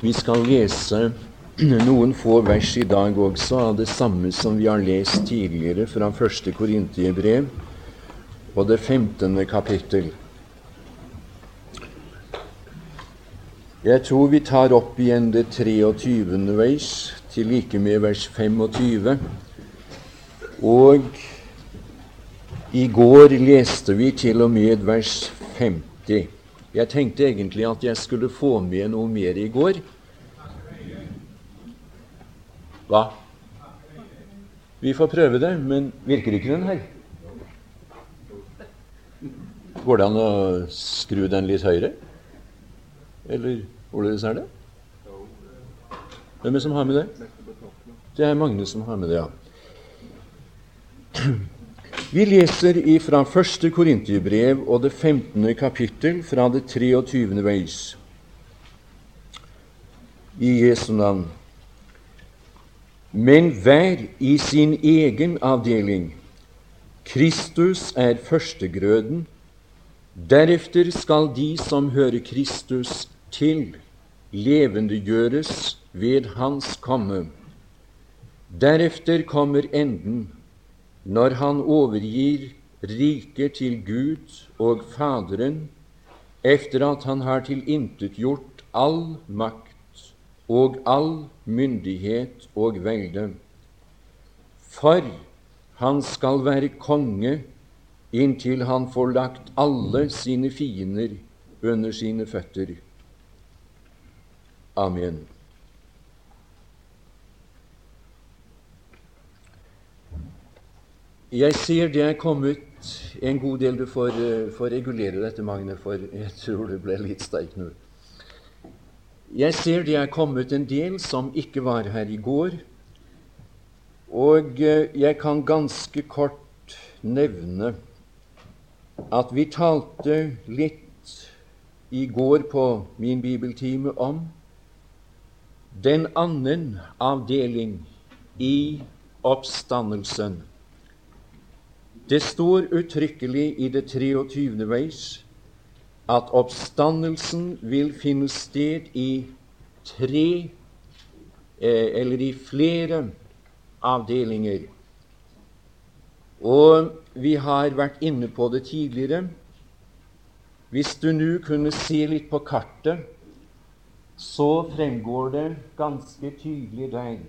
Vi skal lese noen få vers i dag også av det samme som vi har lest tidligere fra første Korintiebrev og det femtende kapittel. Jeg tror vi tar opp igjen det 23. vers til like med vers 25. Og i går leste vi til og med vers 50. Jeg tenkte egentlig at jeg skulle få med noe mer i går. Hva? Vi får prøve det, men virker ikke den her? Går det an å skru den litt høyere? Eller hvordan er det? Hvem er det som har med det? Det er Magne som har med det, ja. Vi leser fra første Korinterbrev og det 15. kapittel fra det 23. veis i Jesu navn. Men hver i sin egen avdeling. Kristus er førstegrøden. Deretter skal de som hører Kristus til, levendegjøres ved Hans komme. Deretter kommer enden når han overgir riket til Gud og Faderen etter at han har tilintetgjort all makt og all myndighet og velde. For han skal være konge inntil han får lagt alle sine fiender under sine føtter. Amen. Jeg ser det er kommet en god del Du får, uh, får regulere dette, Magne, for jeg tror du ble litt sterk nå. Jeg ser det er kommet en del som ikke var her i går. Og uh, jeg kan ganske kort nevne at vi talte litt i går på min bibeltime om den annen avdeling i oppstandelsen det står uttrykkelig i det 23. veis at oppstandelsen vil finne sted i tre eh, eller i flere avdelinger. Og vi har vært inne på det tidligere. Hvis du nå kunne se litt på kartet, så fremgår det ganske tydelig der.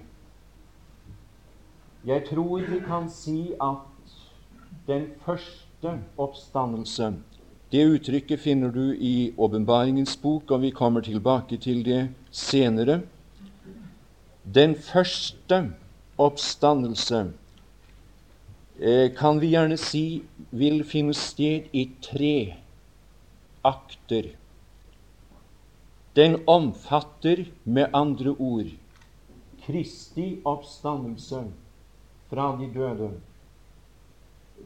Jeg tror vi kan si at den første oppstandelse. Det uttrykket finner du i Åpenbaringens bok, og vi kommer tilbake til det senere. Den første oppstandelse eh, kan vi gjerne si vil finne sted i tre akter. Den omfatter med andre ord Kristi oppstandelse fra de døde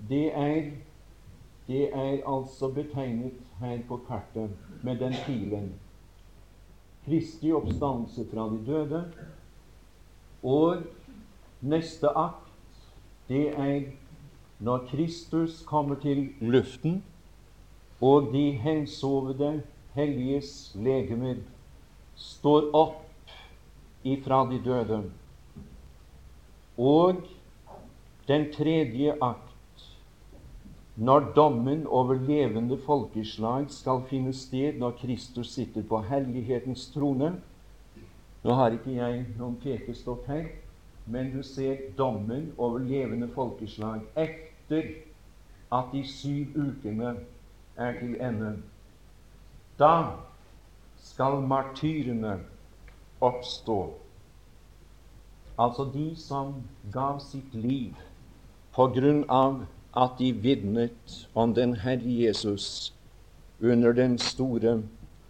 det er, det er altså betegnet her på kartet med den pilen. Kristi oppstandelse fra de døde. Og neste akt, det er når Kristus kommer til luften, og de hensovede helliges legemer står opp ifra de døde. Og den tredje akt, når dommen over levende folkeslag skal finne sted når Kristus sitter på hellighetens trone. Nå har ikke jeg noen pekestokk her, men du ser dommen over levende folkeslag etter at de syv ukene er til ende. Da skal martyrene oppstå, altså de som gav sitt liv på grunn av at de vitnet om den Herre Jesus under den store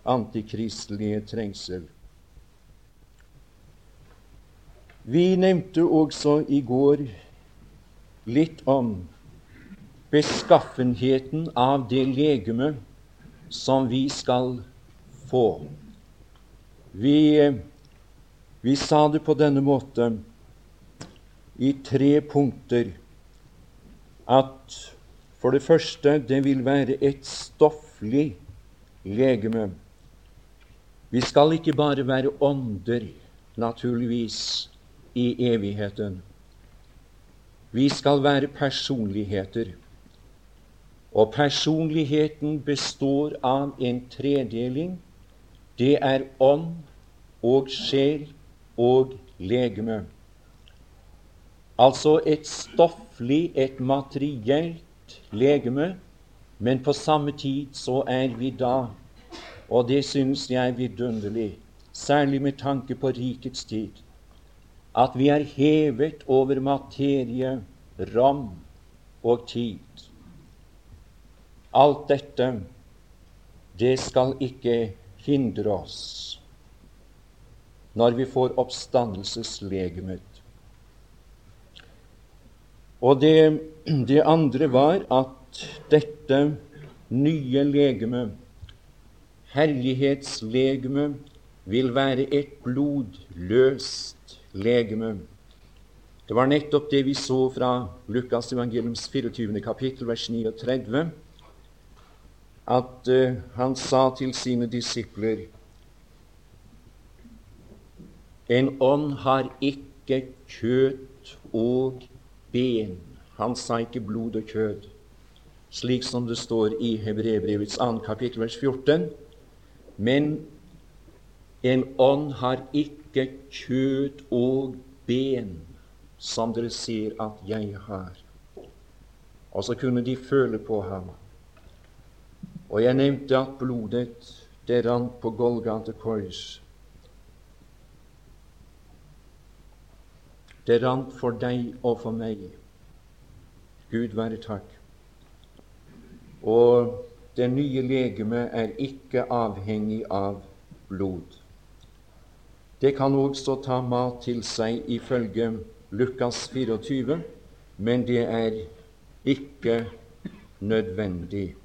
antikristelige trengsel. Vi nevnte også i går litt om beskaffenheten av det legeme som vi skal få. Vi, vi sa det på denne måte i tre punkter at for det første det vil være et stofflig legeme. Vi skal ikke bare være ånder, naturligvis, i evigheten. Vi skal være personligheter. Og personligheten består av en tredeling. Det er ånd og sjel og legeme. Altså et stofflig, et materielt legeme, men på samme tid så er vi da, og det synes jeg er vidunderlig, særlig med tanke på rikets tid, at vi er hevet over materie, rom og tid. Alt dette, det skal ikke hindre oss når vi får oppstandelseslegemet. Og det, det andre var at dette nye legeme, herlighetslegeme, vil være et blodløst legeme. Det var nettopp det vi så fra Lukas evangeliums 24. kapittel, vers 39, at uh, han sa til sine disipler en ånd har ikke kjøtt og ben. Han sa ikke blod og kjød, slik som det står i Hebrebrevets 2. kapittel, vers 14. Men en ånd har ikke kjød og ben, som dere sier at jeg har. Og så kunne de føle på ham. Og jeg nevnte at blodet det rant på Golgata kors. Det rant for deg og for meg. Gud være takk. Og det nye legemet er ikke avhengig av blod. Det kan også ta mat til seg ifølge Lukas 24, men det er ikke nødvendig.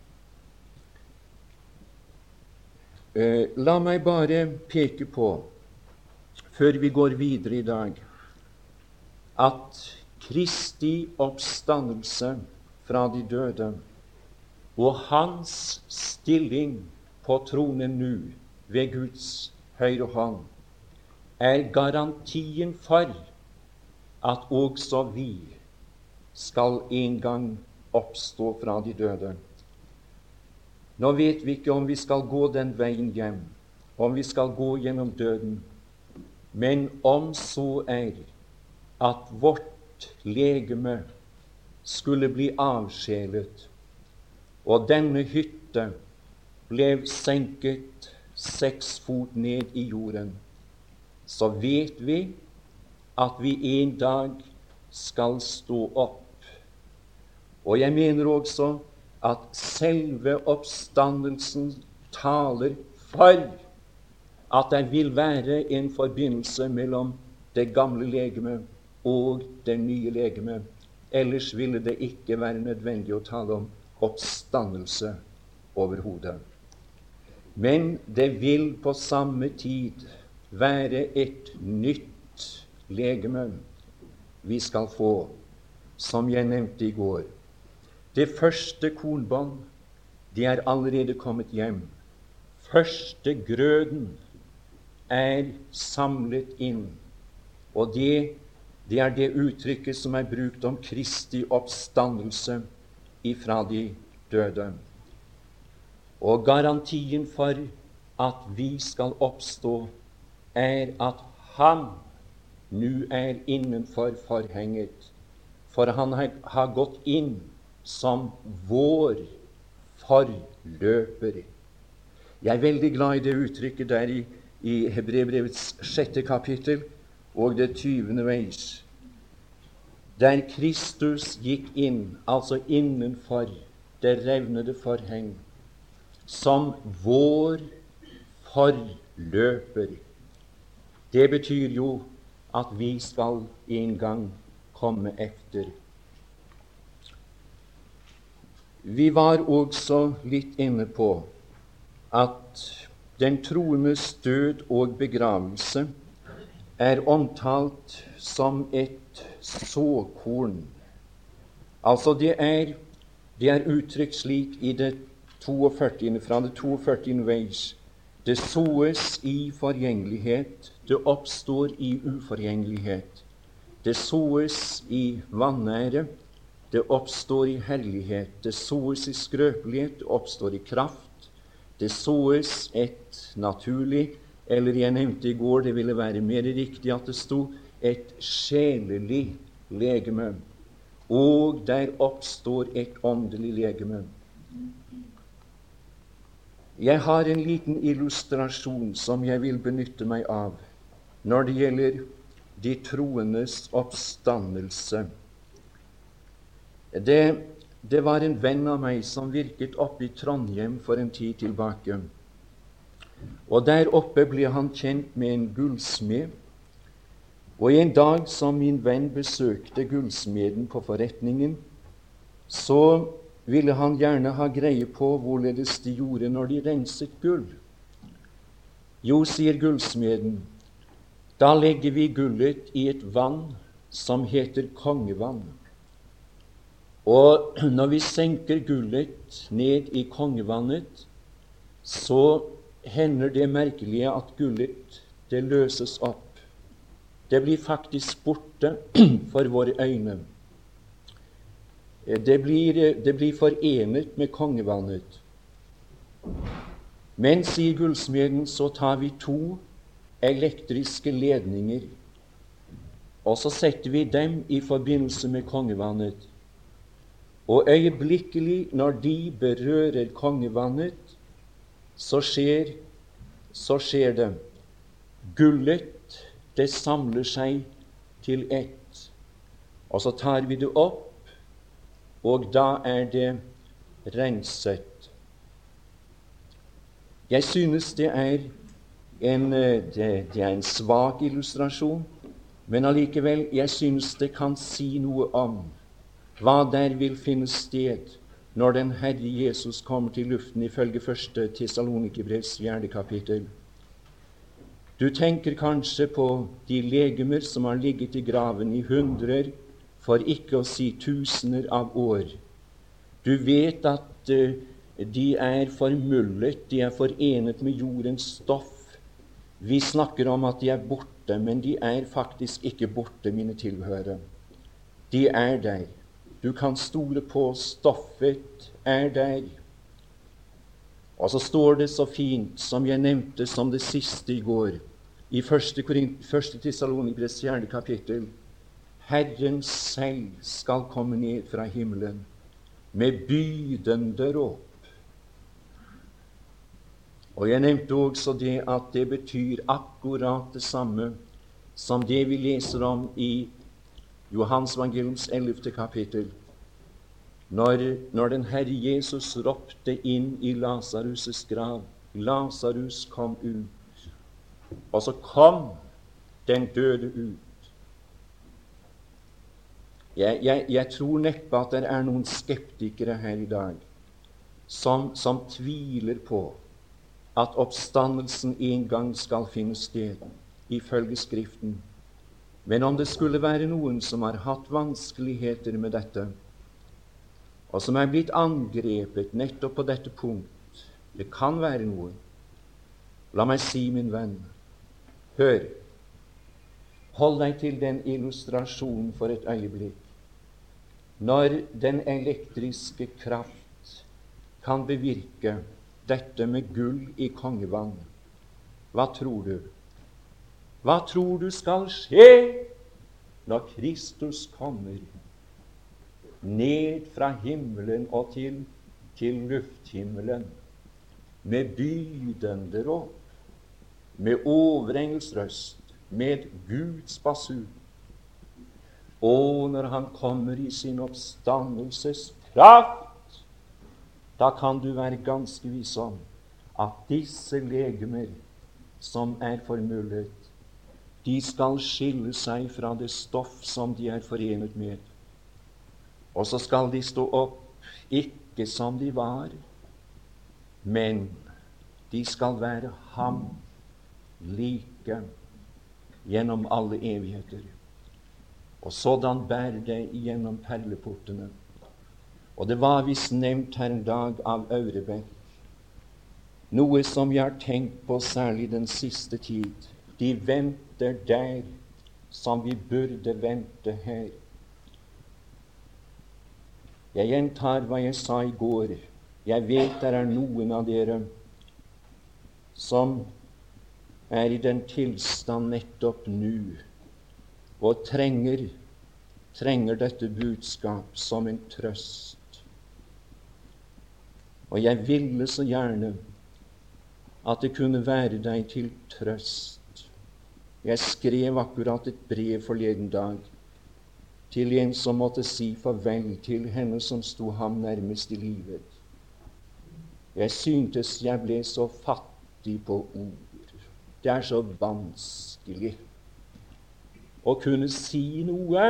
Eh, la meg bare peke på, før vi går videre i dag, at Kristi oppstandelse fra de døde og hans stilling på tronen nå ved Guds høyre hånd er garantien for at også vi skal en gang oppstå fra de døde. Nå vet vi ikke om vi skal gå den veien hjem, om vi skal gå gjennom døden. Men om så er at vårt legeme skulle bli avsjelet, og denne hytte ble senket seks fot ned i jorden, så vet vi at vi en dag skal stå opp. Og jeg mener også at selve oppstandelsen taler for at det vil være en forbindelse mellom det gamle legemet og det nye legeme. Ellers ville det ikke være nødvendig å tale om oppstandelse overhodet. Men det vil på samme tid være et nytt legeme vi skal få, som jeg nevnte i går. Det første kornbånd, det er allerede kommet hjem. Første grøden er samlet inn, og det det er det uttrykket som er brukt om Kristi oppstandelse ifra de døde. Og garantien for at vi skal oppstå, er at Han nå er innenfor forhenget. For han har gått inn som vår forløper. Jeg er veldig glad i det uttrykket der i, i Hebrevbrevets sjette kapittel og det tyvende veis, der Kristus gikk inn, altså innenfor det revnede forheng, som vår forløper. Det betyr jo at vi skal en gang komme efter. Vi var også litt inne på at den troendes død og begravelse er omtalt som et såkorn. Altså, det er, det er uttrykt slik i det 42, fra det 42. veis. Det såes i forgjengelighet, det oppstår i uforgjengelighet. Det såes i vanære, det oppstår i herlighet. Det såes i skrøpelighet, det oppstår i kraft. Det såes et naturlig, eller jeg nevnte i går, det ville være mer riktig at det sto et sjelelig legeme. Og der oppstår et åndelig legeme. Jeg har en liten illustrasjon som jeg vil benytte meg av når det gjelder de troendes oppstandelse. Det, det var en venn av meg som virket oppe i Trondheim for en tid tilbake. Og Der oppe ble han kjent med en gullsmed. Og en dag som min venn besøkte gullsmeden på forretningen, så ville han gjerne ha greie på hvorledes de gjorde når de renset gull. Jo, sier gullsmeden, da legger vi gullet i et vann som heter kongevann. Og når vi senker gullet ned i kongevannet, så hender det merkelige at gullet det løses opp. Det blir faktisk borte for våre øyne. Det blir, det blir forenet med kongevannet. Men, sier gullsmeden, så tar vi to elektriske ledninger, og så setter vi dem i forbindelse med kongevannet. Og øyeblikkelig, når de berører kongevannet, så skjer, så skjer det. Gullet, det samler seg til ett. Og så tar vi det opp, og da er det renset. Jeg synes det er en, eh, det, det er en svak illustrasjon, men allikevel, jeg synes det kan si noe om hva der vil finne sted når den Herre Jesus kommer til luften, ifølge 1. Tessalonikerbrevs fjerde kapittel. Du tenker kanskje på de legemer som har ligget i graven i hundrer for ikke å si tusener av år. Du vet at uh, de er formullet, de er forenet med jordens stoff. Vi snakker om at de er borte, men de er faktisk ikke borte, mine tilhørere. De er der. Du kan stole på stoffet er der. Og så står det så fint, som jeg nevnte som det siste i går, i 1. Tessalonikrets 4. kapittel. Herren selv skal komme ned fra himmelen med bydende råp. Og Jeg nevnte også det at det betyr akkurat det samme som det vi leser om i Johans evangeliums 11. kapittel. Når, når den Herre Jesus ropte inn i Lasarus' grav Lasarus kom ut. Og så kom den døde ut. Jeg, jeg, jeg, tror neppe at det er noen skeptikere her i dag som, som tviler på at oppstandelsen en gang skal finne sted, ifølge Skriften. Men om det skulle være noen som har hatt vanskeligheter med dette, og som er blitt angrepet nettopp på dette punkt Det kan være noen. La meg si, min venn, hør. Hold deg til den illustrasjonen for et øyeblikk når den elektriske kraft kan bevirke dette med gull i kongevann, hva tror du? Hva tror du skal skje når Kristus kommer ned fra himmelen og til, til lufthimmelen med bydende råd, med overengelsrøst, med Guds basun? Og når han kommer i sin oppstandelseskraft, da kan du være ganske viss om at disse legemer som er formullet, de skal skille seg fra det stoff som de er forenet med. Og så skal de stå opp, ikke som de var, men de skal være ham like gjennom alle evigheter. Og sådan bærer det gjennom perleportene. Og det var visst nevnt her en dag av Aurebekk Noe som jeg har tenkt på særlig den siste tid. De venter der som vi burde vente her. Jeg gjentar hva jeg sa i går. Jeg vet det er noen av dere som er i den tilstand nettopp nå og trenger, trenger dette budskap som en trøst. Og jeg ville så gjerne at det kunne være deg til trøst. Jeg skrev akkurat et brev forleden dag til en som måtte si farvel til henne som sto ham nærmest i livet. Jeg syntes jeg ble så fattig på ord. Det er så vanskelig å kunne si noe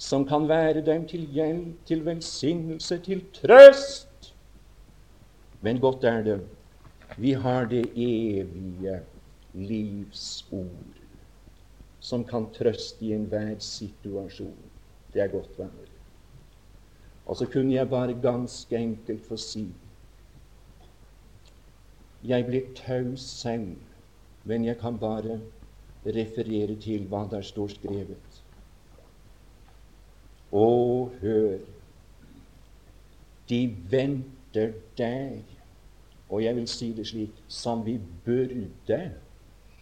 som kan være dem til hjelp, til velsignelse, til trøst. Men godt er det vi har det evige livs ord som kan trøste i enhver situasjon. Det er godt, venner. Og så kunne jeg bare ganske enkelt få si Jeg blir taus selv, men jeg kan bare referere til hva der står skrevet. Å, hør, de venter der, og jeg vil si det slik, som vi burde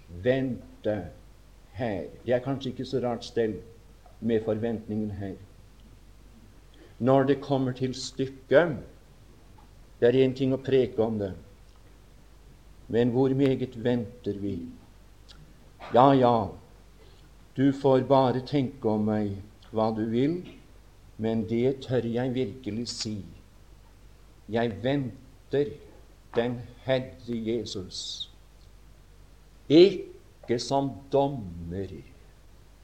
vente her. Det er kanskje ikke så rart stell med forventningen her. Når det kommer til stykket Det er én ting å preke om det, men hvor meget venter vi? Ja, ja, du får bare tenke om meg hva du vil, men det tør jeg virkelig si. Jeg venter den Herre Jesus. Ikke som dommer,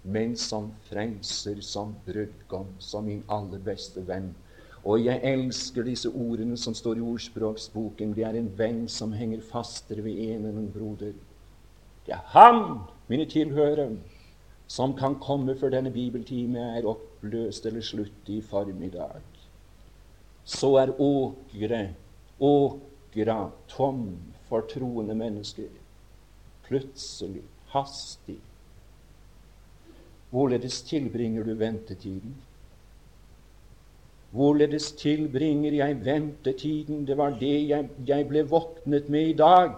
men som frelser, som brudgom, som min aller beste venn. Og jeg elsker disse ordene som står i ordspråksboken. Det er en venn som henger fastere ved en enn en broder. Det er han, mine tilhørere, som kan komme før denne bibeltime er oppløst eller slutt i formiddag. Så er åkre, åkra tom for troende mennesker. Plutselig hastig. Hvorledes tilbringer du ventetiden? Hvorledes tilbringer jeg ventetiden? Det var det jeg, jeg ble våknet med i dag.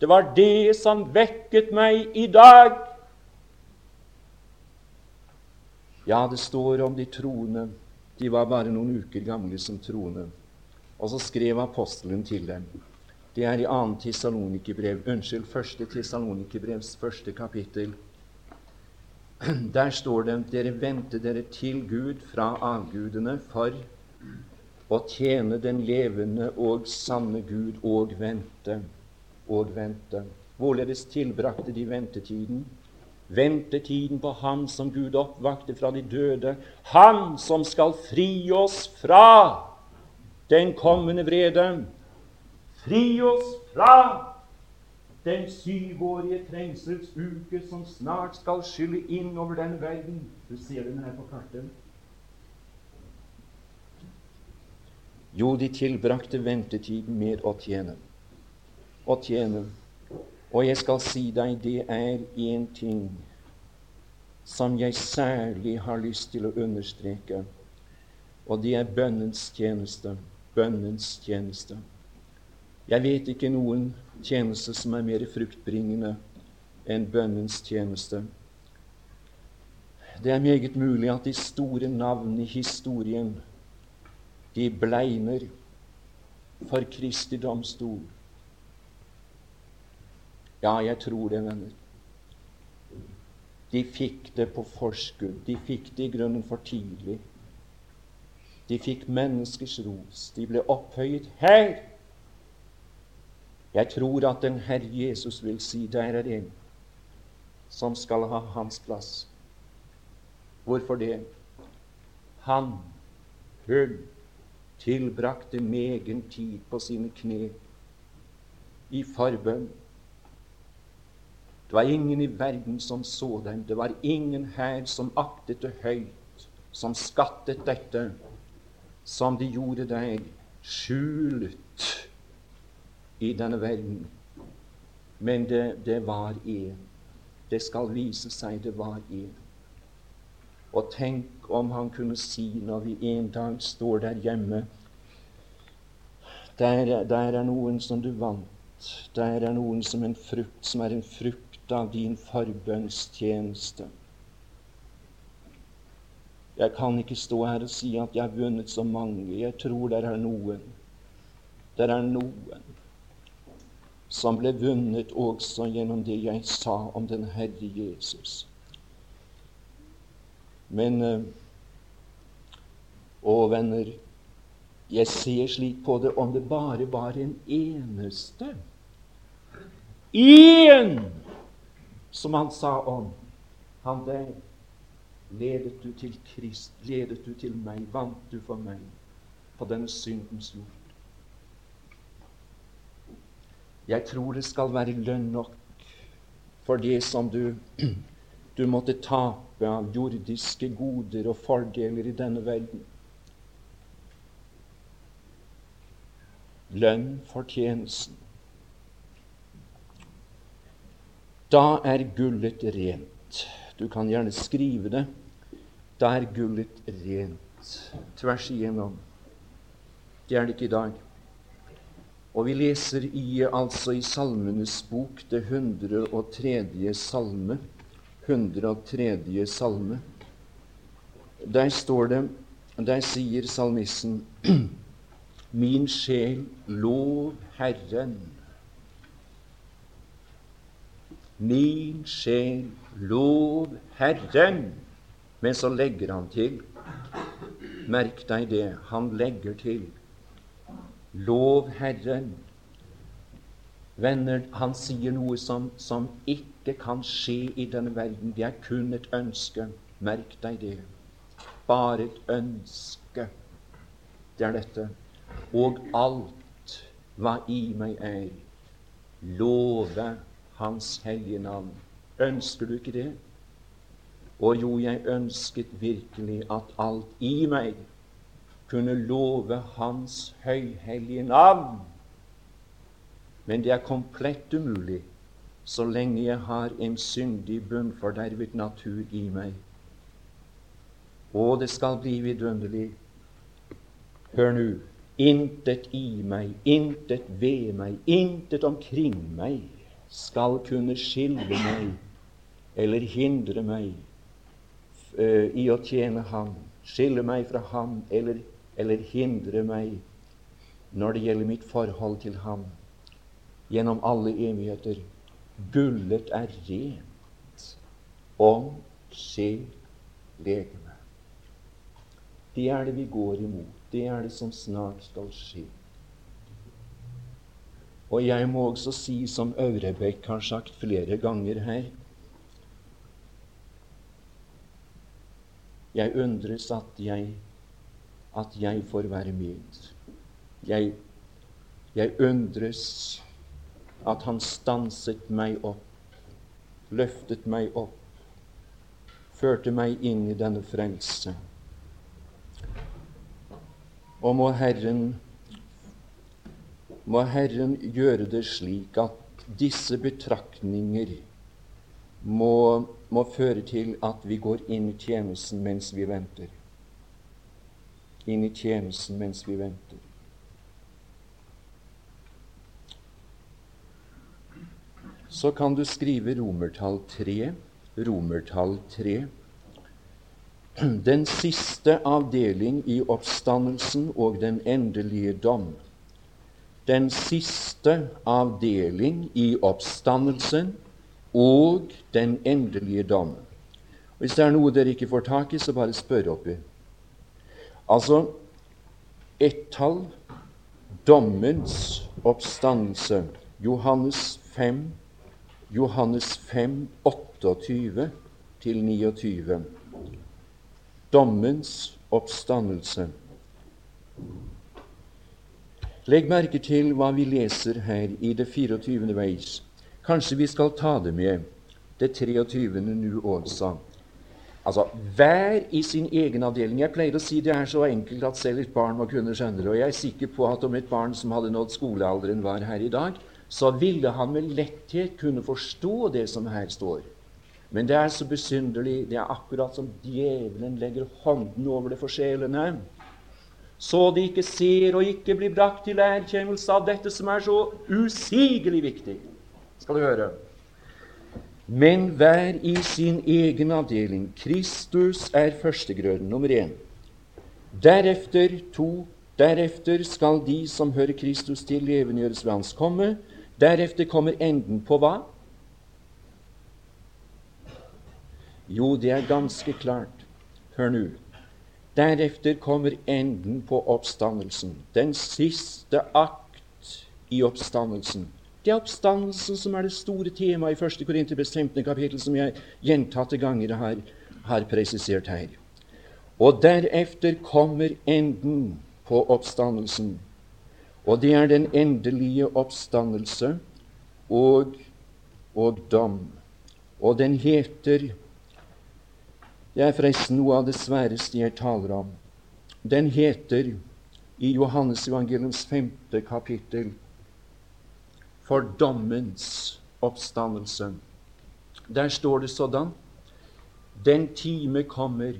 Det var det som vekket meg i dag. Ja, det står om de troende. De var bare noen uker gamle som troende. Og så skrev apostelen til dem. Det er i 2. Tessalonikerbrev, unnskyld, 1. Tessalonikerbrevs første kapittel. Der står det dere venter dere til Gud fra avgudene for å tjene den levende og sanne Gud og vente og vente. Hvorledes tilbrakte de ventetiden? Ventetiden på Ham som Gud oppvakte fra de døde, Han som skal fri oss fra den kommende vrede Fri oss fra den syvårige trengselsuke som snart skal skylle inn over denne verden. Du ser den her på kartet. Jo, de tilbrakte ventetiden med å tjene. Å tjene. Og jeg skal si deg, det er én ting som jeg særlig har lyst til å understreke, og det er bønnens tjeneste. Bønnens tjeneste. Jeg vet ikke noen tjeneste som er mer fruktbringende enn bønnens tjeneste. Det er meget mulig at de store navn i historien de blegner for Kristi domstol. Ja, jeg tror det, venner. De fikk det på forskudd. De fikk det i grunnen for tidlig. De fikk menneskers ros. De ble opphøyet her jeg tror at den Herre Jesus vil si der er en som skal ha hans plass. Hvorfor det? Han, hun, tilbrakte megen tid på sine kne i forbønn. Det var ingen i verden som så dem. Det var ingen her som aktet det høyt, som skattet dette, som de gjorde der, skjult i denne verden, men det, det var én. Det skal vise seg det var én. Og tenk om han kunne si når vi en dag står der hjemme Der, der er noen som du vant. Der er noen som, en frukt, som er en frukt av din forbønnstjeneste. Jeg kan ikke stå her og si at jeg har vunnet så mange. Jeg tror det er noen. Det er noen som ble vunnet også gjennom det jeg sa om den Herre Jesus. Men eh, Å, venner, jeg ser slik på det om det bare var en eneste Én som han sa om han der ledet du til Krist, ledet du til meg, vant du for meg på denne syndens jord. Jeg tror det skal være lønn nok for det som du, du måtte tape av jordiske goder og fordeler i denne verden. Lønn for tjenesten. Da er gullet rent. Du kan gjerne skrive det. Da er gullet rent tvers igjennom. Det er det ikke i dag. Og vi leser i, altså i Salmenes bok, det 103. salme. 103. salme. Der står det Der sier salmissen Min sjel, lov Herren. Min sjel, lov Herren. Men så legger han til Merk deg det. Han legger til Lov Herren. Venner, han sier noe som, som ikke kan skje i denne verden. Det er kun et ønske. Merk deg det. Bare et ønske. Det er dette. Og alt hva i meg er, love Hans hellige navn. Ønsker du ikke det? Og jo, jeg ønsket virkelig at alt i meg kunne love Hans høyhellige navn. Men det er komplett umulig så lenge jeg har en syndig, bunnfordervet natur i meg. Og det skal bli vidunderlig. Hør nå. Intet i meg, intet ved meg, intet omkring meg skal kunne skille meg eller hindre meg uh, i å tjene Ham, skille meg fra Ham eller eller hindre meg når det gjelder mitt forhold til Ham gjennom alle evigheter. Gullet er rent om sjel, legeme. Det er det vi går imot. Det er det som snart skal skje. Og jeg må også si, som Aurebekk har sagt flere ganger her Jeg undres at jeg at jeg får være med. Jeg, jeg undres at han stanset meg opp, løftet meg opp, førte meg inn i denne frelse. Og må Herren, må Herren gjøre det slik at disse betraktninger må, må føre til at vi går inn i tjenesten mens vi venter inn i tjenesten mens vi venter. Så kan du skrive romertall 3. Romertall 3. Den siste avdeling i oppstandelsen og den endelige dom. Den siste avdeling i oppstandelsen og den endelige dom. Hvis det er noe dere ikke får tak i, så bare spør oppi. Altså ett tall dommens oppstandelse. Johannes 5, Johannes 5, 28 til 29. Dommens oppstandelse. Legg merke til hva vi leser her i det 24. veis. Kanskje vi skal ta det med det 23. nå også. Altså, hver i sin egen avdeling. Jeg pleier å si det er så enkelt at selv et barn må kunne skjønne det. Og jeg er sikker på at om et barn som hadde nådd skolealderen, var her i dag, så ville han med letthet kunne forstå det som her står. Men det er så besynderlig. Det er akkurat som djevelen legger hånden over det for sjelene. Så de ikke ser og ikke blir brakt til erkjennelse av dette som er så usigelig viktig. Skal du høre men hver i sin egen avdeling. Kristus er førstegrøden, nummer én. Deretter to. Deretter skal de som hører Kristus til, levendegjøres ved Hans komme. Deretter kommer enden på hva? Jo, det er ganske klart. Hør nå. Deretter kommer enden på oppstandelsen. Den siste akt i oppstandelsen. Det er oppstandelsen som er det store temaet i 1. Korinterbrev 15. kapittel, som jeg gjentatte ganger har, har presisert her. Og deretter kommer enden på oppstandelsen. Og det er den endelige oppstandelse og, og dom. Og den heter Det er forresten noe av det sværeste jeg taler om. Den heter i Johannes evangeliums femte kapittel for dommens oppstandelse. Der står det sådan Den time kommer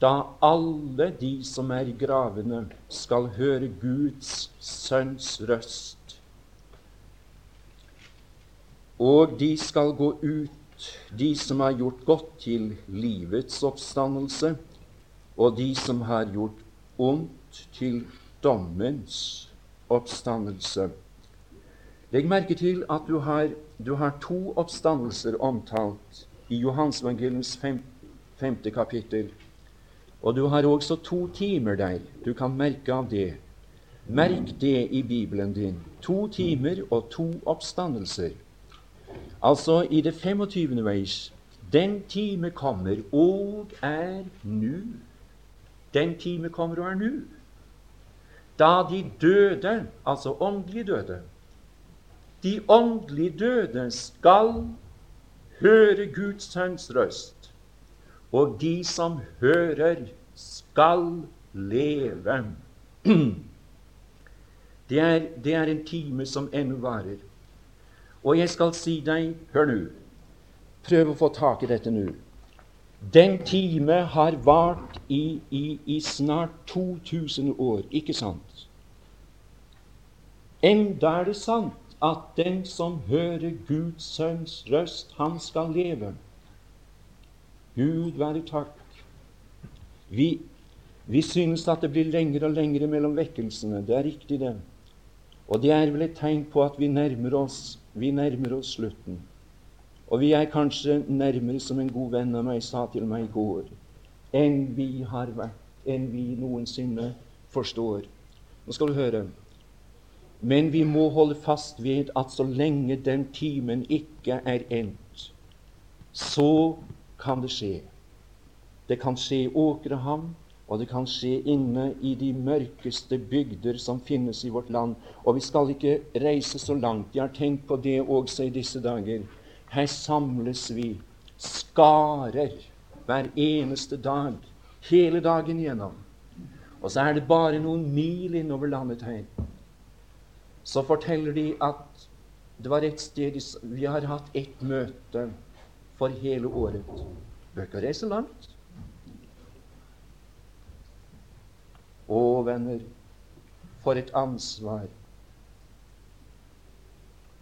da alle de som er i gravene, skal høre Guds sønns røst. Og de skal gå ut, de som har gjort godt til livets oppstandelse, og de som har gjort ondt til dommens oppstandelse. Legg merke til at du har, du har to oppstandelser omtalt i Johansvangelens fem, femte kapittel. Og du har også to timer der. Du kan merke av det. Merk det i Bibelen din. To timer og to oppstandelser. Altså i det 25. vers Den time kommer og er nu. Den time kommer og er nu. Da de døde, altså åndelig døde, de åndelig døde skal høre Guds sønns røst, og de som hører, skal leve. Det er, det er en time som ennå varer. Og jeg skal si deg Hør nå. Prøv å få tak i dette nå. Den time har vart i, i, i snart 2000 år, ikke sant? Enda er det sant at den som hører Guds sønns røst, han skal leve. Gud være takk. Vi, vi synes at det blir lengre og lengre mellom vekkelsene. Det er riktig, det. Og det er vel et tegn på at vi nærmer oss, vi nærmer oss slutten. Og vi er kanskje nærmere, som en god venn av meg sa til meg i går, enn vi har vært, enn vi noensinne forstår. Nå skal du høre. Men vi må holde fast ved at så lenge den timen ikke er endt, så kan det skje. Det kan skje i Åkrehamn, og det kan skje inne i de mørkeste bygder som finnes i vårt land. Og vi skal ikke reise så langt. Jeg har tenkt på det også i disse dager. Her samles vi, skarer, hver eneste dag, hele dagen igjennom. Og så er det bare noen mil innover landet her så forteller de at det var et sted Vi har hatt ett møte for hele året. Bør ikke reise langt. Å, venner, for et ansvar.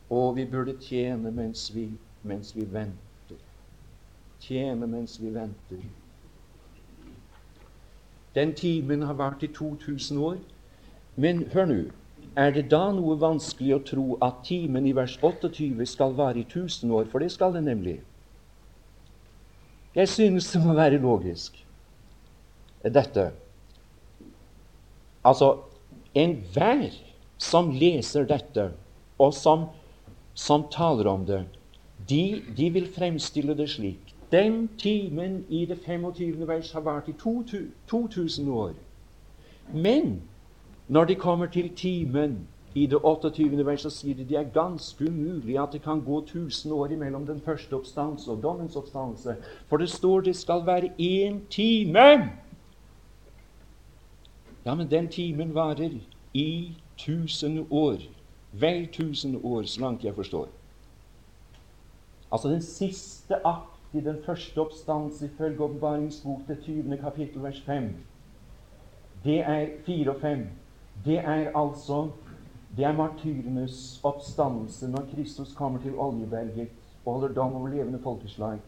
Og vi burde tjene mens vi, mens vi venter. Tjene mens vi venter. Den timen har vart i 2000 år. Men hør nå er det da noe vanskelig å tro at timen i vers 28 skal vare i 1000 år? For det skal det nemlig. Jeg synes det må være logisk, dette. Altså, enhver som leser dette, og som, som taler om det, de, de, vil fremstille det slik. Den timen i det 25. vers har vart i 2000 år. Men når de kommer til timen I det 28. verset sier de det er ganske umulig at det kan gå 1000 år imellom den første oppstanse og dommens oppstanse. For det står det skal være én time. Ja, men den timen varer i 1000 år. Vel 1000 år, så langt jeg forstår. Altså den siste akt i den første oppstanse ifølge Åpenbaringsbok, det 20. kapittel, vers 5. Det er 4 og 5. Det er altså det er martyrenes oppstandelse når Kristus kommer til Oljeberget og holder dom over levende folkeslag.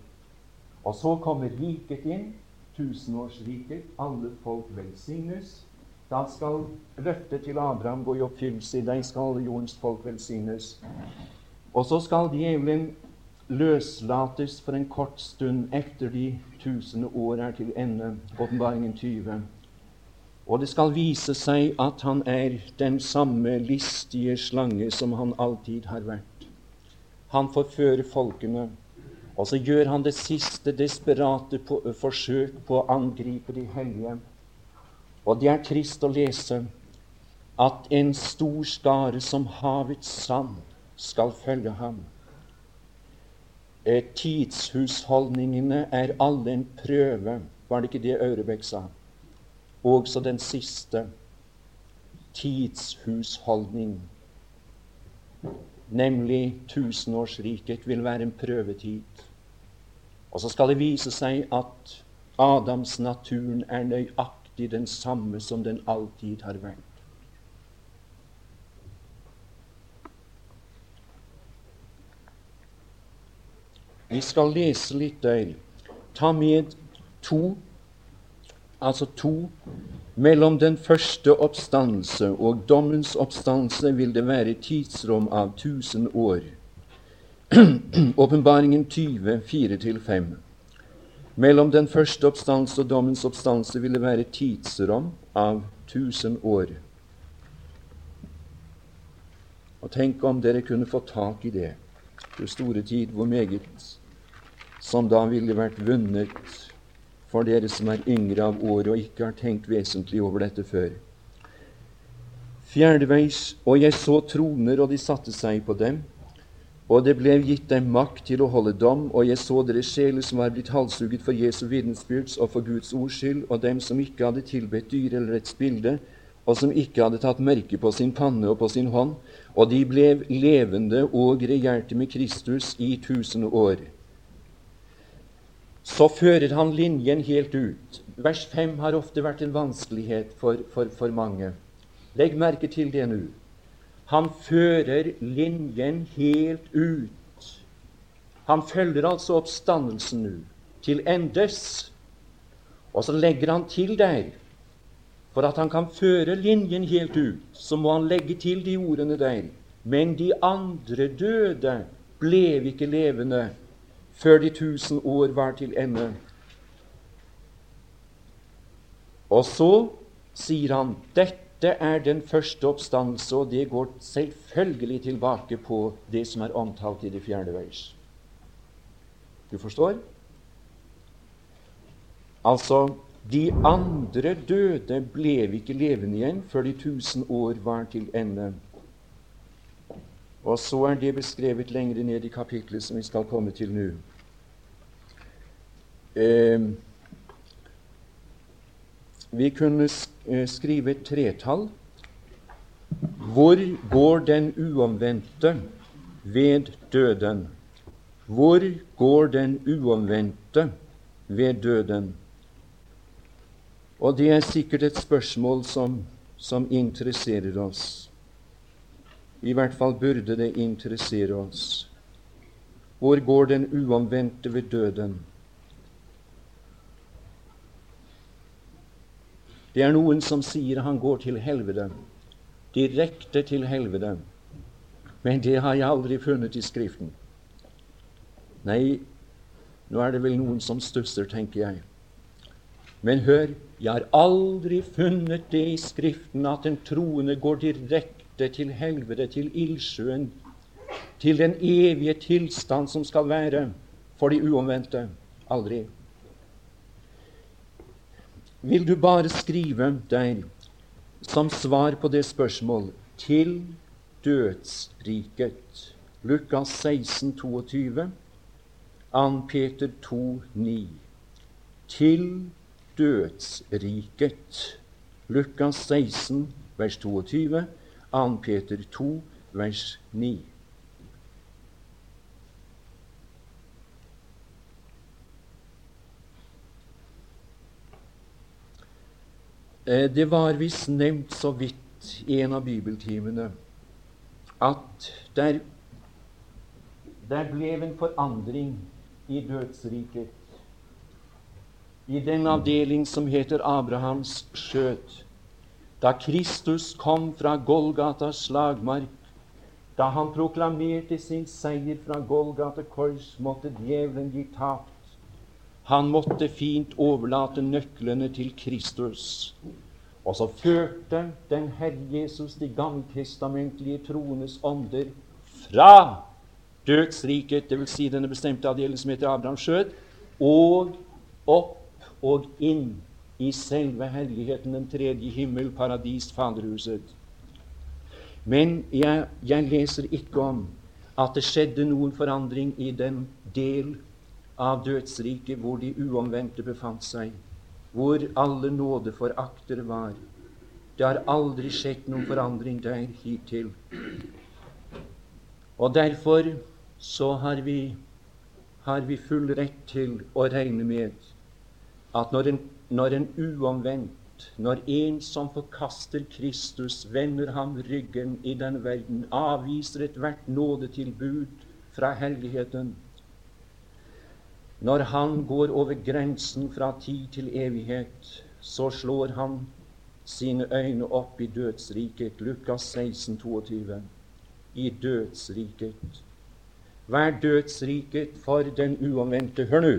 Og så kommer riket inn, tusenårsriket. Alle folk velsignes. Da skal løftet til Abraham gå i oppfyllelse. I deg skal jordens folk velsignes. Og så skal djevelen løslates for en kort stund etter de tusende år er til ende. Åpenbaringen 20. Og det skal vise seg at han er den samme listige slange som han alltid har vært. Han forfører folkene, og så gjør han det siste desperate på, forsøk på å angripe de hellige. Og det er trist å lese at en stor skare som havets sand skal følge ham. Eh, tidshusholdningene er alle en prøve. Var det ikke det Aurebekk sa? Også den siste tidshusholdning, nemlig tusenårsriket, vil være en prøvetid. Og så skal det vise seg at Adams naturen er nøyaktig den samme som den alltid har vært. Vi skal lese litt der. Ta med to altså to. Mellom den første oppstandelse og dommens oppstandelse vil det være tidsrom av 1000 år. Åpenbaringen 20, 4-5. Mellom den første oppstandelse og dommens oppstandelse vil det være tidsrom av 1000 år. Og tenk om dere kunne få tak i det, for store tid, hvor meget som da ville vært vunnet for dere som er yngre av året og ikke har tenkt vesentlig over dette før. Fjerdeveis, og jeg så troner, og de satte seg på dem. Og det ble gitt dem makt til å holde dom, og jeg så deres sjeler som var blitt halshugget for Jesu vitensbyrds og for Guds ords skyld, og dem som ikke hadde tilbedt dyr eller et bilde, og som ikke hadde tatt merke på sin panne og på sin hånd, og de ble levende og regjerte med Kristus i tusen år så fører han linjen helt ut. Vers 5 har ofte vært en vanskelighet for, for, for mange. Legg merke til det nå. Han fører linjen helt ut. Han følger altså oppstandelsen nå til endes. Og så legger han til der For at han kan føre linjen helt ut, så må han legge til de ordene der. Men de andre døde ble ikke levende før de tusen år var til ende. Og så sier han dette er den første oppstandelse, og det går selvfølgelig tilbake på det som er omtalt i det fjerde vers. Du forstår? Altså, de andre døde ble ikke levende igjen før de tusen år var til ende. Og så er det beskrevet lenger ned i kapitlet som vi skal komme til nå. Eh, vi kunne eh, skrive et tretall. Hvor går den uomvendte ved døden? Hvor går den uomvendte ved døden? Og det er sikkert et spørsmål som, som interesserer oss. I hvert fall burde det interessere oss. Hvor går den uomvendte ved døden? Det er noen som sier han går til helvete, direkte til helvete. Men det har jeg aldri funnet i Skriften. Nei, nå er det vel noen som stusser, tenker jeg. Men hør, jeg har aldri funnet det i Skriften at den troende går direkte til helvete, til ildsjøen, til den evige tilstand som skal være for de uomvendte. Aldri vil du bare skrive der som svar på det spørsmål til dødsriket. Lukas 16, 22. 2. Peter 2, 9. Til dødsriket. Lukas 16, vers 22. 2. Peter 2, vers 9. Eh, det var visst nevnt så vidt i en av bibeltimene at der, der ble en forandring i dødsriket. I den avdeling som heter Abrahams skjøt. Da Kristus kom fra Golgatas slagmark, da han proklamerte sin seier fra Golgata kors, måtte djevelen gi tapt. Han måtte fint overlate nøklene til Kristus. Og så førte den Herre Jesus de gammeltestamentlige troenes ånder fra dødsriket, dvs. Si denne bestemte avdelen som heter Abrahams skjød, og opp og inn i selve herligheten, den tredje himmel, paradis, Faderhuset. Men jeg, jeg leser ikke om at det skjedde noen forandring i den del av dødsriket hvor de uomvendte befant seg, hvor alle nådeforaktere var. Det har aldri skjedd noen forandring der hittil. Og derfor så har vi, har vi full rett til å regne med at når en, når en uomvendt, når en som forkaster Kristus, vender ham ryggen i denne verden, avviser ethvert nådetilbud fra herligheten, når han går over grensen fra tid til evighet, så slår han sine øyne opp i dødsriket. Lukas 16, 22. I dødsriket. Er dødsriket for den uomvendte? Hør nå!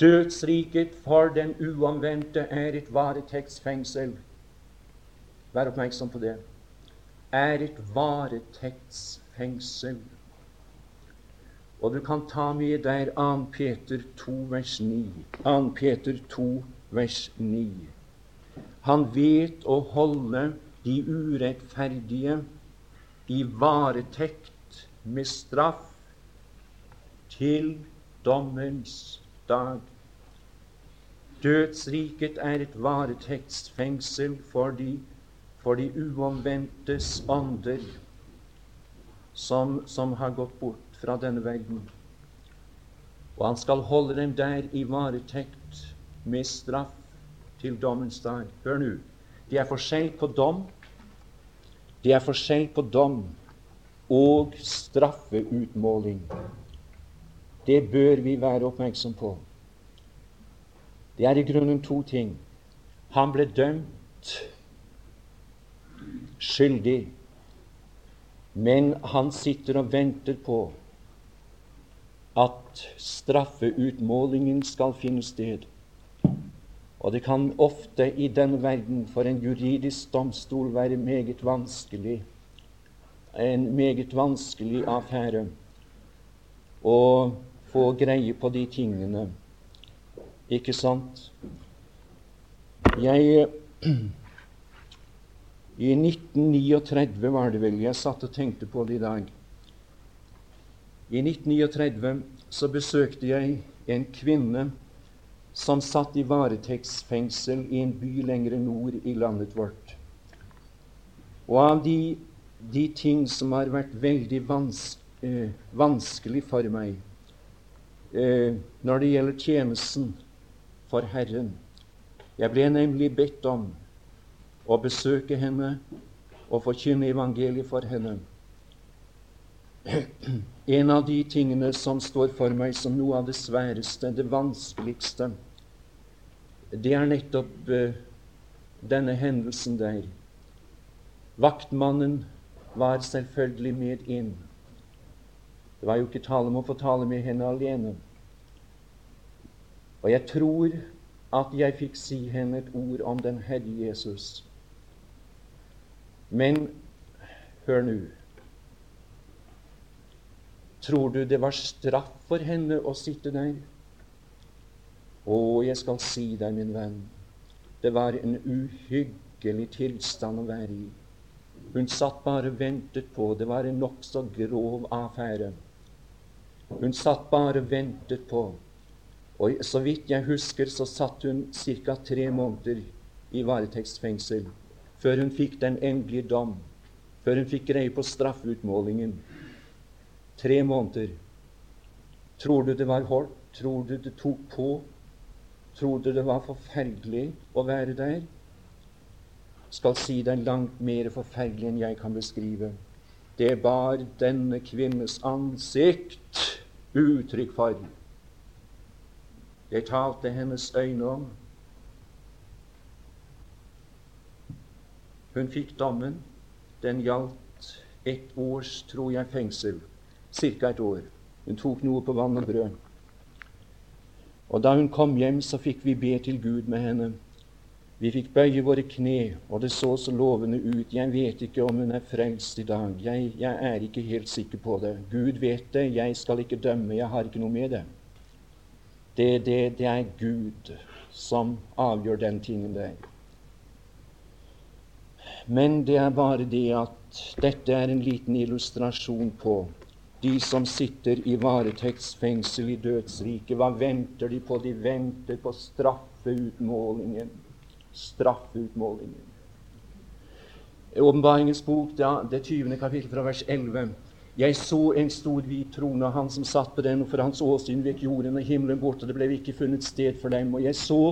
Dødsriket for den uomvendte er et varetektsfengsel. Vær oppmerksom på det. Er et varetektsfengsel. Og du kan ta med der 2. Peter 2, vers 9. 2. Peter 2, vers 9. Han vet å holde de urettferdige i varetekt med straff til dommens dag. Dødsriket er et varetektsfengsel for de, for de uomvendtes ånder som, som har gått bort fra denne verden. Og han skal holde dem der i varetekt med straff til dommens dag. Hør nå. Det er forskjell på dom. Det er forskjell på dom og straffeutmåling. Det bør vi være oppmerksom på. Det er i grunnen to ting. Han ble dømt skyldig, men han sitter og venter på at straffeutmålingen skal finne sted. Og det kan ofte i den verden for en juridisk domstol være meget vanskelig, en meget vanskelig affære å få greie på de tingene. Ikke sant? Jeg I 1939 var det vel jeg satt og tenkte på det i dag. I 1939 så besøkte jeg en kvinne som satt i varetektsfengsel i en by lenger nord i landet vårt. Og av de, de ting som har vært veldig vans, eh, vanskelig for meg eh, når det gjelder tjenesten for Herren Jeg ble nemlig bedt om å besøke henne og forkynne evangeliet for henne. En av de tingene som står for meg som noe av det sværeste, det vanskeligste, det er nettopp uh, denne hendelsen der. Vaktmannen var selvfølgelig med inn. Det var jo ikke tale om å få tale med henne alene. Og jeg tror at jeg fikk si henne et ord om den Herre Jesus. Men hør nå Tror du det var straff for henne å sitte der? Å, jeg skal si deg, min venn, det var en uhyggelig tilstand å være i. Hun satt bare og ventet på Det var en nokså grov affære. Hun satt bare og ventet på Og så vidt jeg husker, så satt hun ca. tre måneder i varetektsfengsel før hun fikk den endelige dom, før hun fikk greie på straffeutmålingen. Tre måneder. Tror du det var hårdt? Tror du det tok på? Tror du det var forferdelig å være der? Skal si det langt mer forferdelig enn jeg kan beskrive. Det bar denne kvinnes ansikt uttrykk for. Det talte hennes øyne om. Hun fikk dommen. Den gjaldt ett års, tror jeg, fengsel. Ca. et år. Hun tok noe på vann og brød. Og da hun kom hjem, så fikk vi be til Gud med henne. Vi fikk bøye våre kne, og det så så lovende ut. Jeg vet ikke om hun er frelst i dag. Jeg, jeg, er ikke helt sikker på det. Gud vet det. Jeg skal ikke dømme. Jeg har ikke noe med det. Det, det, det er Gud som avgjør den tingen der. Men det er bare det at dette er en liten illustrasjon på de som sitter i varetektsfengsel i dødsriket. Hva venter de på? De venter på straffeutmålingen. Straffeutmålingen. Åpenbaringens bok, det 20. kapittel fra vers 11. Jeg så en stor hvit trone, han som satt på den, og for hans åsyn vek jorden og himmelen bort, og det ble ikke funnet sted for dem. Og jeg så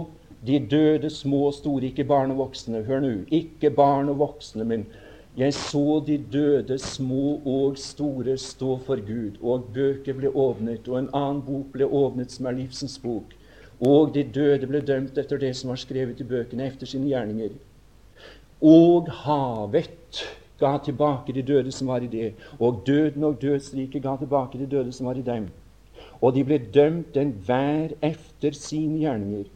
de døde, små og store, ikke barn og voksne. Hør nå. Ikke barn og voksne, men jeg så de døde, små og store, stå for Gud. Og bøker ble åpnet, og en annen bok ble åpnet, som er livsens bok. Og de døde ble dømt etter det som var skrevet i bøkene, efter sine gjerninger. Og havet ga tilbake de døde som var i det. Og døden og dødsriket ga tilbake de døde som var i dem. Og de ble dømt enhver efter sine gjerninger.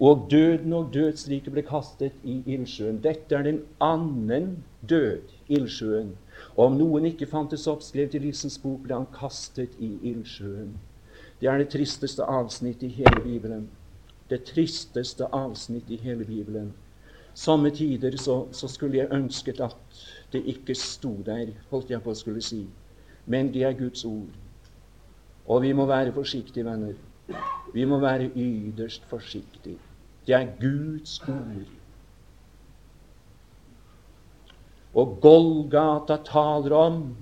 Og døden og dødsriket ble kastet i ildsjøen. Dette er den annen død, ildsjøen. Om noen ikke fantes oppskrevet i livsens bok, ble han kastet i ildsjøen. Det er det tristeste avsnittet i hele Bibelen. Det tristeste avsnittet i hele Bibelen. Somme tider så, så, skulle jeg ønsket at det ikke sto der, holdt jeg på å skulle si. Men det er Guds ord. Og vi må være forsiktige, venner. Vi må være yderst forsiktige. Det er Guds ord. Og Golgata taler om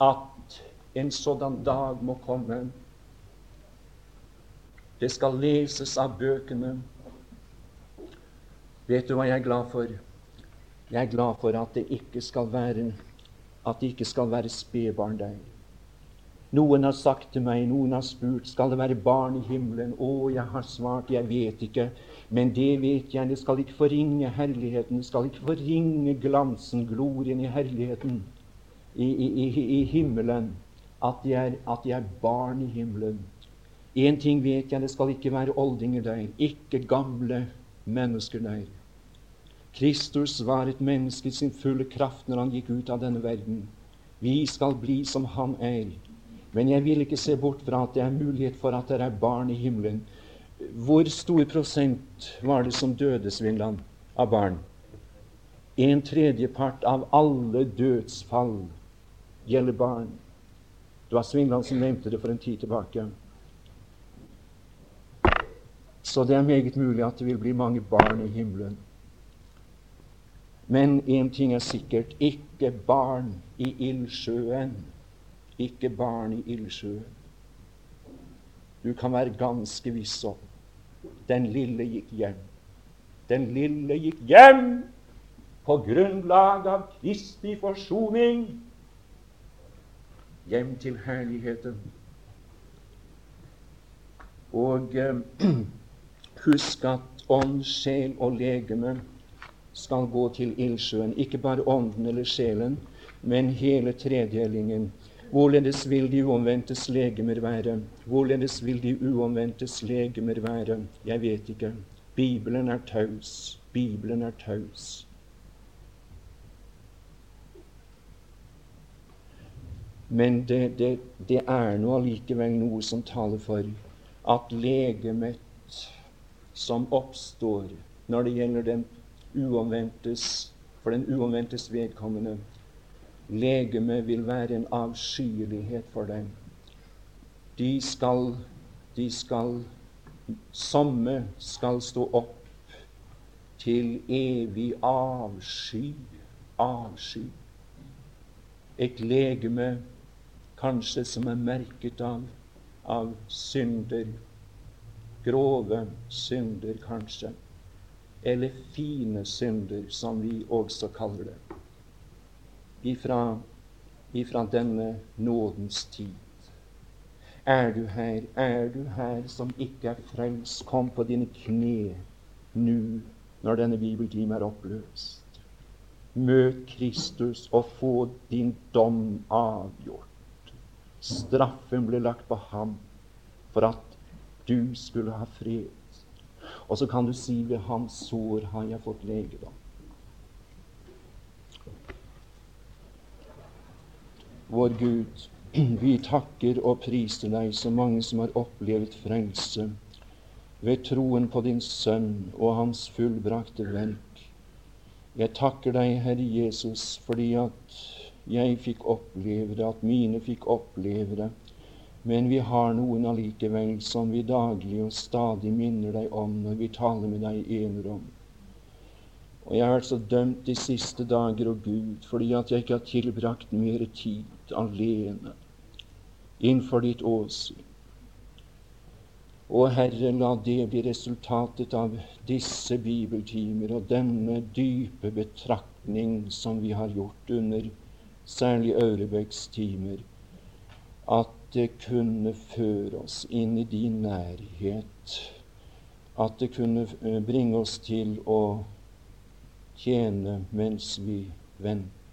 at en sådan dag må komme. Det skal leses av bøkene. Vet du hva jeg er glad for? Jeg er glad for at det ikke skal være, at det ikke skal være spedbarn der. Noen har sagt til meg, noen har spurt skal det være barn i himmelen. Å, jeg har svart, jeg vet ikke. Men det vet jeg, det skal ikke forringe herligheten, det skal ikke forringe glansen, glorien i herligheten i, i, i, i himmelen, at de, er, at de er barn i himmelen. Én ting vet jeg, det skal ikke være oldinger der, ikke gamle mennesker der. Kristus var et menneske i sin fulle kraft når han gikk ut av denne verden. Vi skal bli som han er. Men jeg vil ikke se bort fra at det er mulighet for at det er barn i himmelen. Hvor stor prosent var det som døde, Svindland, av barn? En tredjepart av alle dødsfall gjelder barn. Det var Svindland som nevnte det for en tid tilbake. Så det er meget mulig at det vil bli mange barn i himmelen. Men én ting er sikkert ikke barn i ildsjøen ikke barn i ildsjøen. Du kan være ganske viss om den lille gikk hjem. Den lille gikk hjem på grunnlag av Kristi forsoning. Hjem til herligheten. Og eh, husk at ånd, sjel og legeme skal gå til ildsjøen. Ikke bare ånden eller sjelen, men hele tredelingen Hvorledes vil de uomvendtes legemer være? Hvorledes vil de uomvendtes legemer være? Jeg vet ikke. Bibelen er taus. Bibelen er taus. Men det, det, det er nå allikevel noe som taler for at legemet som oppstår når det gjelder den uomvendtes for den uomvendtes vedkommende. Legemet vil være en avskyelighet for dem. De skal, de skal Somme skal stå opp til evig avsky, avsky. Et legeme kanskje som er merket av, av synder, grove synder kanskje, eller fine synder, som vi også kaller det, ifra, ifra denne nådens tid. Er du her, er du her som ikke er frelst, kom på dine kne nå når denne bibeltime er oppløst. Møt Kristus og få din dom avgjort. Straffen ble lagt på ham for at du skulle ha fred. Og så kan du si ved hans sår har jeg fått legedom. Vår Gud, vi takker og priser deg, så mange som har opplevd frelse ved troen på din Sønn og Hans fullbrakte verk. Jeg takker deg, Herre Jesus, fordi at jeg fikk oppleve det, at mine fikk oppleve det. Men vi har noen allikevel som vi daglig og stadig minner deg om når vi taler med deg i enerom. Og jeg er altså dømt de siste dager, og Gud, fordi at jeg ikke har tilbrakt mer tid alene innenfor ditt åsyn. Og Herre, la det bli resultatet av disse bibeltimer og denne dype betraktning som vi har gjort under særlig Aurebøks timer, at det kunne føre oss inn i din nærhet, at det kunne eh, bringe oss til å tjene mens vi venter